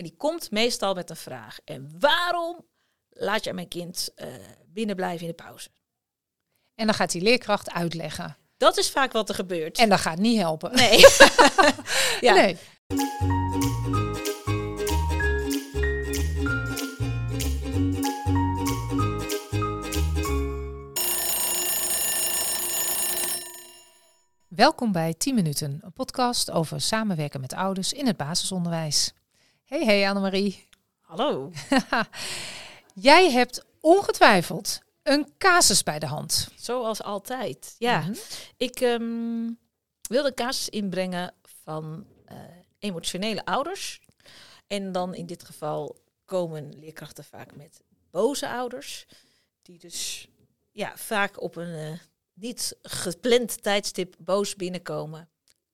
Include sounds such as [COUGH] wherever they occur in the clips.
En die komt meestal met een vraag. En waarom laat je mijn kind uh, binnen blijven in de pauze? En dan gaat die leerkracht uitleggen. Dat is vaak wat er gebeurt. En dat gaat niet helpen. Nee. [LAUGHS] ja. nee. Welkom bij 10 Minuten, een podcast over samenwerken met ouders in het basisonderwijs. Hey, hey Annemarie. Hallo. [LAUGHS] Jij hebt ongetwijfeld een casus bij de hand. Zoals altijd. Ja, mhm. ik um, wilde een casus inbrengen van uh, emotionele ouders. En dan in dit geval komen leerkrachten vaak met boze ouders. Die dus ja, vaak op een uh, niet gepland tijdstip boos binnenkomen.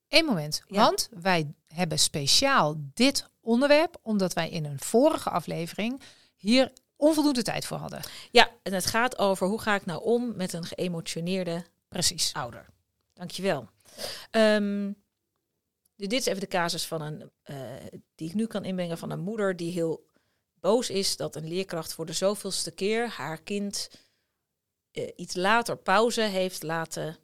Eén moment, want wij hebben speciaal dit onderwerp omdat wij in een vorige aflevering hier onvoldoende tijd voor hadden. Ja, en het gaat over hoe ga ik nou om met een geëmotioneerde Precies. ouder. Dankjewel. Um, dit is even de casus van een, uh, die ik nu kan inbrengen van een moeder die heel boos is dat een leerkracht voor de zoveelste keer haar kind uh, iets later pauze heeft laten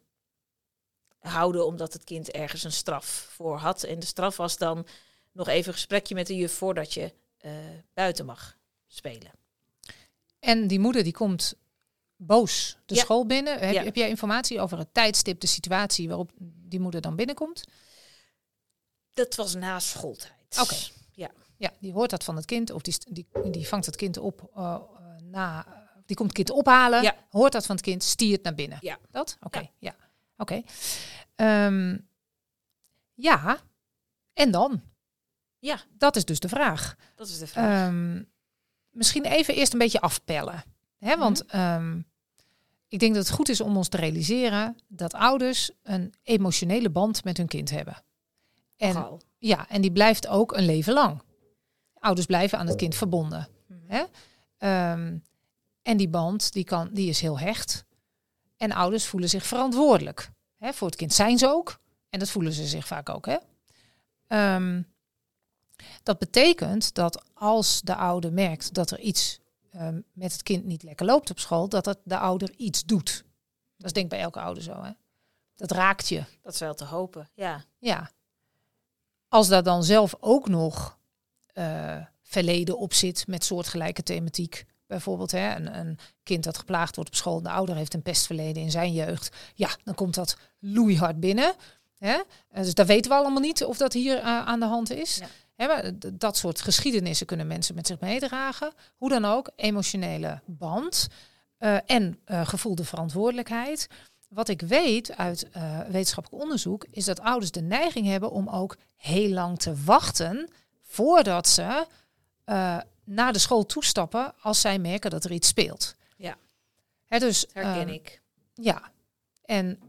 houden omdat het kind ergens een straf voor had. En de straf was dan nog even een gesprekje met de juf voordat je uh, buiten mag spelen. En die moeder die komt boos de school binnen. Heb, heb jij informatie over het tijdstip, de situatie waarop die moeder dan binnenkomt? Dat was na schooltijd. Oké. Ja. ja, die hoort dat van het kind of die, die, die vangt het kind op uh, na. Die komt het kind ophalen, ja. hoort dat van het kind, stiert naar binnen. Ja. Dat? Oké, ja. Oké. Ehm, ja, en dan? Ja. Dat is dus de vraag. Dat is de vraag. Um, misschien even eerst een beetje afpellen. Hè? Want um, ik denk dat het goed is om ons te realiseren dat ouders een emotionele band met hun kind hebben. En, ja, en die blijft ook een leven lang. Ouders blijven aan het kind verbonden. Mhm. Hè? Um, en die band die kan, die is heel hecht. En ouders voelen zich verantwoordelijk. Hè? Voor het kind zijn ze ook. En dat voelen ze zich vaak ook. Hè? Um, dat betekent dat als de ouder merkt dat er iets um, met het kind niet lekker loopt op school, dat het de ouder iets doet. Dat is denk ik bij elke ouder zo. Hè? Dat raakt je. Dat is wel te hopen, ja. Ja. Als daar dan zelf ook nog uh, verleden op zit met soortgelijke thematiek. Bijvoorbeeld hè, een, een, kind dat geplaagd wordt op school, de ouder heeft een pestverleden in zijn jeugd. Ja, dan komt dat loeihard binnen. Hè? Dus daar weten we allemaal niet of dat hier uh, aan de hand is. Ja dat soort geschiedenissen kunnen mensen met zich meedragen. Hoe dan ook, emotionele band uh, en uh, gevoelde verantwoordelijkheid. Wat ik weet uit uh, wetenschappelijk onderzoek is dat ouders de neiging hebben om ook heel lang te wachten voordat ze naar de school toestappen als zij merken dat er iets speelt. Ja, He, dus, herken ehm, ik. Ja, en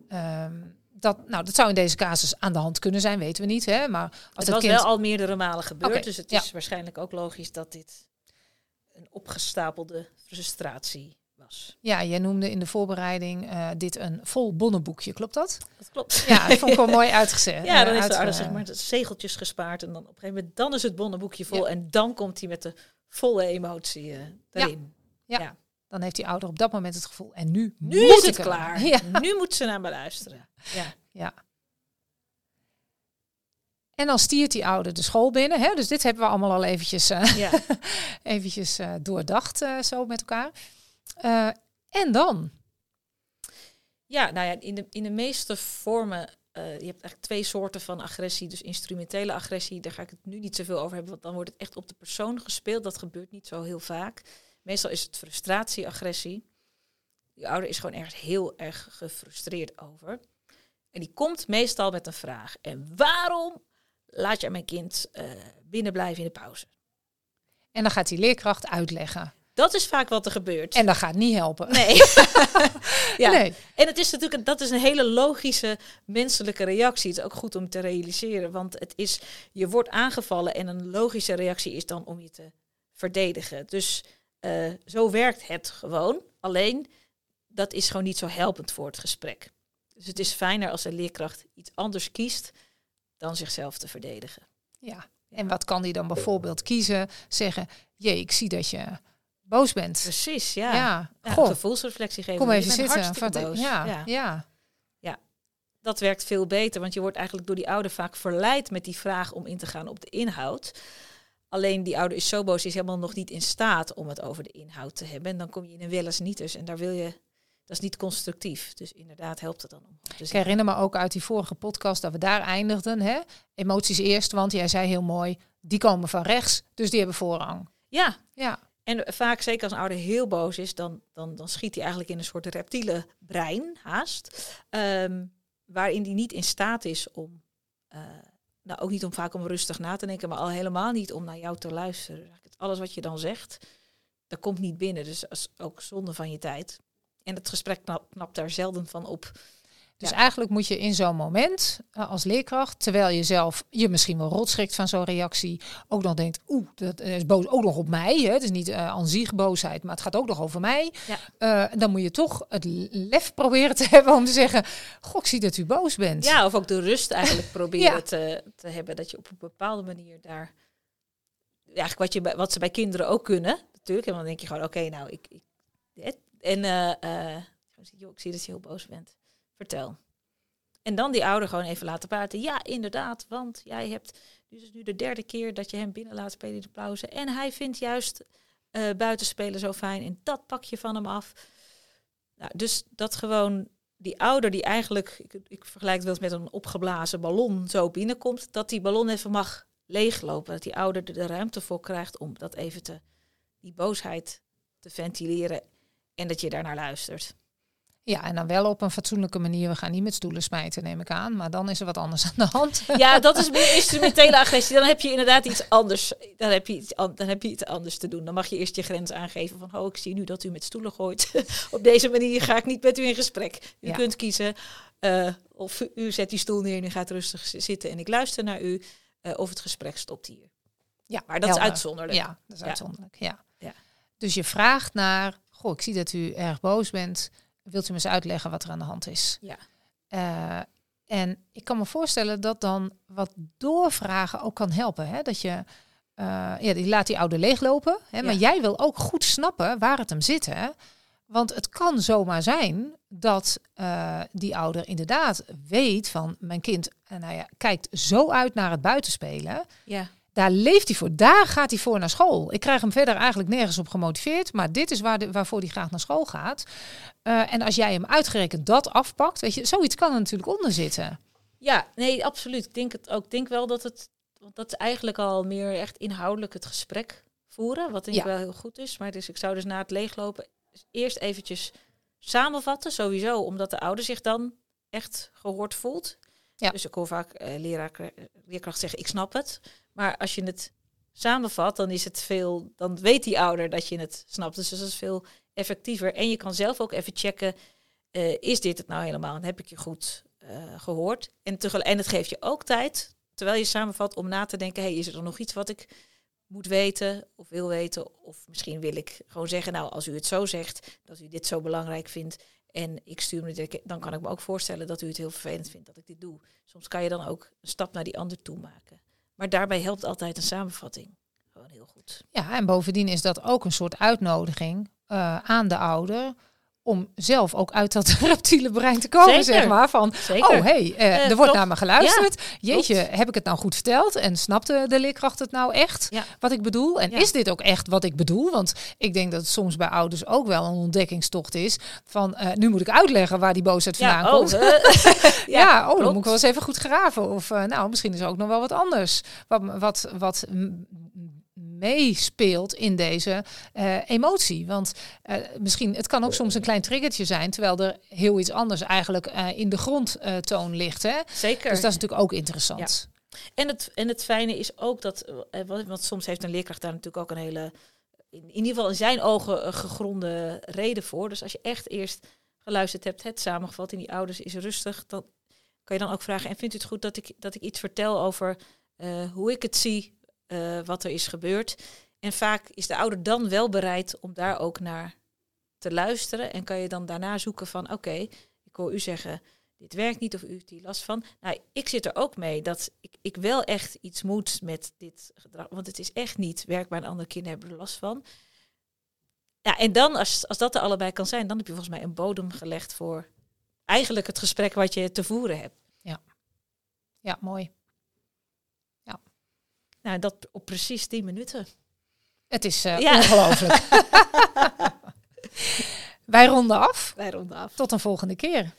um, dat, nou, dat zou in deze casus aan de hand kunnen zijn, weten we niet. Hè? Maar als het, was wel al meerdere malen gebeurd, dus het is waarschijnlijk ook logisch dat dit een opgestapelde frustratie was. Ja, jij noemde in de voorbereiding uh, dit een vol bonnenboekje, klopt dat? Dat klopt. Ja, dat vond ik wel [LAUGHS] mooi uitgezet. Ja, dan is de ouder zeg maar de zegeltjes gespaard en dan op een gegeven moment dan is het bonnenboekje vol en dan komt hij met de volle emotie uh, erin. ja. ja dan heeft die ouder op dat moment het gevoel. En nu, nu is het klaar. Ja. Nu moet ze naar me luisteren. Ja. ja. En dan stiert die ouder de school binnen. Hè? Dus dit hebben we allemaal al eventjes, uh, ja. [LAUGHS] eventjes uh, doordacht uh, zo met elkaar. en dan? Ja, nou ja, in de, in de meeste vormen, je hebt eigenlijk twee soorten van agressie. Dus instrumentele agressie, daar ga ik het nu niet zoveel over hebben, want dan wordt het echt op de persoon gespeeld. Dat gebeurt niet zo heel vaak. Meestal is het frustratie, agressie. Die ouder is gewoon ergens heel erg gefrustreerd over. En die komt meestal met een vraag. En waarom laat je mijn kind uh, binnen blijven in de pauze? En dan gaat die leerkracht uitleggen. Dat is vaak wat er gebeurt. En dat gaat niet helpen. Nee. [LAUGHS] ja. nee. En het is natuurlijk dat is een hele logische menselijke reactie. Het is ook goed om te realiseren. Want het is, je wordt aangevallen en een logische reactie is dan om je te verdedigen. Dus uh, zo werkt het gewoon. Alleen, dat is gewoon niet zo helpend voor het gesprek. Dus het is fijner als een leerkracht iets anders kiest dan zichzelf te verdedigen. Ja. En wat kan die dan bijvoorbeeld kiezen? Zeggen, jee, ik zie dat je boos bent. Precies, ja. Ja, Ja, goh, gevoelsreflectie geven. kom even zitten. boos. ja, ja. ja. dat werkt veel beter, want je wordt eigenlijk door die ouder vaak verleid met die vraag om in te gaan op de inhoud. Alleen die ouder is zo boos, is helemaal nog niet in staat om het over de inhoud te hebben. En dan kom je in een wel eens niet dus. En daar wil je, dat is niet constructief. Dus inderdaad helpt het dan om te Ik herinner me ook uit die vorige podcast dat we daar eindigden. Hè? Emoties eerst, want jij zei heel mooi, die komen van rechts, dus die hebben voorrang. Ja, Ja, en vaak, zeker als een ouder heel boos is, dan, dan, dan schiet hij eigenlijk in een soort reptiele brein, haast. ehm, waarin hij niet in staat is om, eh, nou ook niet om vaak om rustig na te denken, maar al helemaal niet om naar jou te luisteren. Dus Alles wat je dan zegt, dat komt niet binnen. Dus ook zonde van je tijd. En het gesprek knap, knapt daar zelden van op. dus Ja. eigenlijk moet je in zo'n moment eh, als leerkracht, terwijl je zelf je misschien wel rotschrikt van zo'n reactie, ook nog denkt, oeh, dat is boos ook nog op mij. Hè? Het is niet eh aan zich boosheid, maar het gaat ook nog over mij. Ja. Eh, dan moet je toch het lef proberen te [LAUGHS] hebben om te zeggen, goh, ik zie dat u boos bent. Ja, of ook de rust eigenlijk [LAUGHS] proberen Ja. te, te hebben. Dat je op een bepaalde manier daar. Eigenlijk wat, je, bij- wat ze bij kinderen ook kunnen, natuurlijk. En dan denk je gewoon: oké, nou, ik. ik en eh, eh, joh, ik zie dat je heel boos bent. Vertel. En dan die ouder gewoon even laten praten. Ja, inderdaad, want jij hebt. Dit is nu de derde keer dat je hem binnen laat spelen in de pauze. En hij vindt juist eh buitenspelen zo fijn. En dat pak je van hem af. Nou, dus dat gewoon die ouder die eigenlijk, ik, ik vergelijk het wel eens met een opgeblazen ballon zo binnenkomt, dat die ballon even mag leeglopen. Dat die ouder er de ruimte voor krijgt om dat even te, die boosheid te ventileren en dat je daarnaar luistert. Ja, en dan wel op een fatsoenlijke manier. We gaan niet met stoelen smijten, neem ik aan. Maar dan is er wat anders aan de hand. [LAUGHS] Ja, dat is meer instrumentele agressie. Dan heb je inderdaad iets anders. Dan heb je iets, an- dan heb je iets anders te doen. Dan mag je eerst je grens aangeven van, oh, ik zie nu dat u met stoelen gooit. [LAUGHS] Op deze manier ga ik niet met u in gesprek. U Ja. kunt kiezen eh, of u- zet die stoel neer en u gaat rustig zitten en ik luister naar u. eh, of het gesprek stopt hier. Ja, Maar dat is uitzonderlijk. Ja, dat is Ja. uitzonderlijk. Ja. Ja. Dus je vraagt naar, goh, ik zie dat u erg boos bent. Wilt u me eens uitleggen wat er aan de hand is? Ja. Eh, en ik kan me voorstellen dat dan wat doorvragen ook kan helpen. Hè? Dat je, eh, ja, die laat die oude leeglopen. Hè? Maar jij wil ook goed snappen waar het hem zit. Hè? Want het kan zomaar zijn dat eh, die ouder inderdaad weet van mijn kind, nou ja, kijkt zo uit naar het buitenspelen. Ja. Daar leeft hij voor. Daar gaat hij voor naar school. Ik krijg hem verder eigenlijk nergens op gemotiveerd. Maar dit is waar de, waarvoor hij graag naar school gaat. Eh, en als jij hem uitgerekend dat afpakt, weet je, zoiets kan er natuurlijk onder zitten. Ja, nee, absoluut. Ik denk het ook. Ik denk wel dat het, want dat is eigenlijk al meer echt inhoudelijk het gesprek voeren, wat denk ik Ja. wel heel goed is. Maar dus ik zou dus na het leeglopen eerst eventjes samenvatten, sowieso, omdat de ouder zich dan echt gehoord voelt. Ja. Dus ik hoor vaak eh leraar, leerkracht zeggen, ik snap het. Maar als je het samenvat, dan is het veel, dan weet die ouder dat je het snapt. Dus dat is veel effectiever. En je kan zelf ook even checken, eh, is dit het nou helemaal? En heb ik je goed eh, gehoord? En, tegelijk, en het geeft je ook tijd, terwijl je samenvat, om na te denken, hey, is er dan nog iets wat ik moet weten of wil weten? Of misschien wil ik gewoon zeggen, nou, als u het zo zegt, dat u dit zo belangrijk vindt, en ik stuur me dan kan ik me ook voorstellen dat u het heel vervelend vindt dat ik dit doe. Soms kan je dan ook een stap naar die ander toe maken. Maar daarbij helpt altijd een samenvatting. Gewoon heel goed. Ja, en bovendien is dat ook een soort uitnodiging eh, aan de ouder om zelf ook uit dat [LAUGHS] reptiele brein te komen, Zeker. zeg maar. Van, Zeker. oh hey, eh, Eh, er wordt naar me geluisterd. Jeetje, heb ik het nou goed verteld? En snapte de leerkracht het nou echt, Ja. wat ik bedoel? En Ja. is dit ook echt wat ik bedoel? Want ik denk dat het soms bij ouders ook wel een ontdekkingstocht is. Van, eh, nu moet ik uitleggen waar die boosheid vandaan oh, komt. [LAUGHS] Ja, oh, dan klopt. moet ik wel eens even goed graven. Of nou, misschien is er ook nog wel wat anders. Wat, wat, wat meespeelt in deze eh, emotie. Want eh, misschien, het kan ook soms een klein triggertje zijn, terwijl er heel iets anders eigenlijk eh, in de grondtoon ligt. Hè? Zeker. Dus dat is natuurlijk ook interessant. En het, en het fijne is ook dat, eh, want soms heeft een leerkracht daar natuurlijk ook een hele, in, in ieder geval in zijn ogen, gegronde reden voor. Dus als je echt eerst geluisterd hebt, het samengevat in die ouders is rustig, dan kan je dan ook vragen, en vindt u het goed dat ik, dat ik iets vertel over eh, hoe ik het zie, eh, wat er is gebeurd? En vaak is de ouder dan wel bereid om daar ook naar te luisteren en kan je dan daarna zoeken van, oké, ik hoor u zeggen, dit werkt niet of u heeft hier last van. Nou, ik zit er ook mee dat ik, ik wel echt iets moet met dit gedrag. Want het is echt niet werkbaar en andere kinderen hebben er last van. Ja, en dan, als, als dat er allebei kan zijn, dan heb je volgens mij een bodem gelegd voor eigenlijk het gesprek wat je te voeren hebt. Ja, ja mooi. Nou, dat op precies 10 minuten. Het is uh, ongelooflijk. [LAUGHS] Wij ronden af. Wij ronden af. Tot een volgende keer.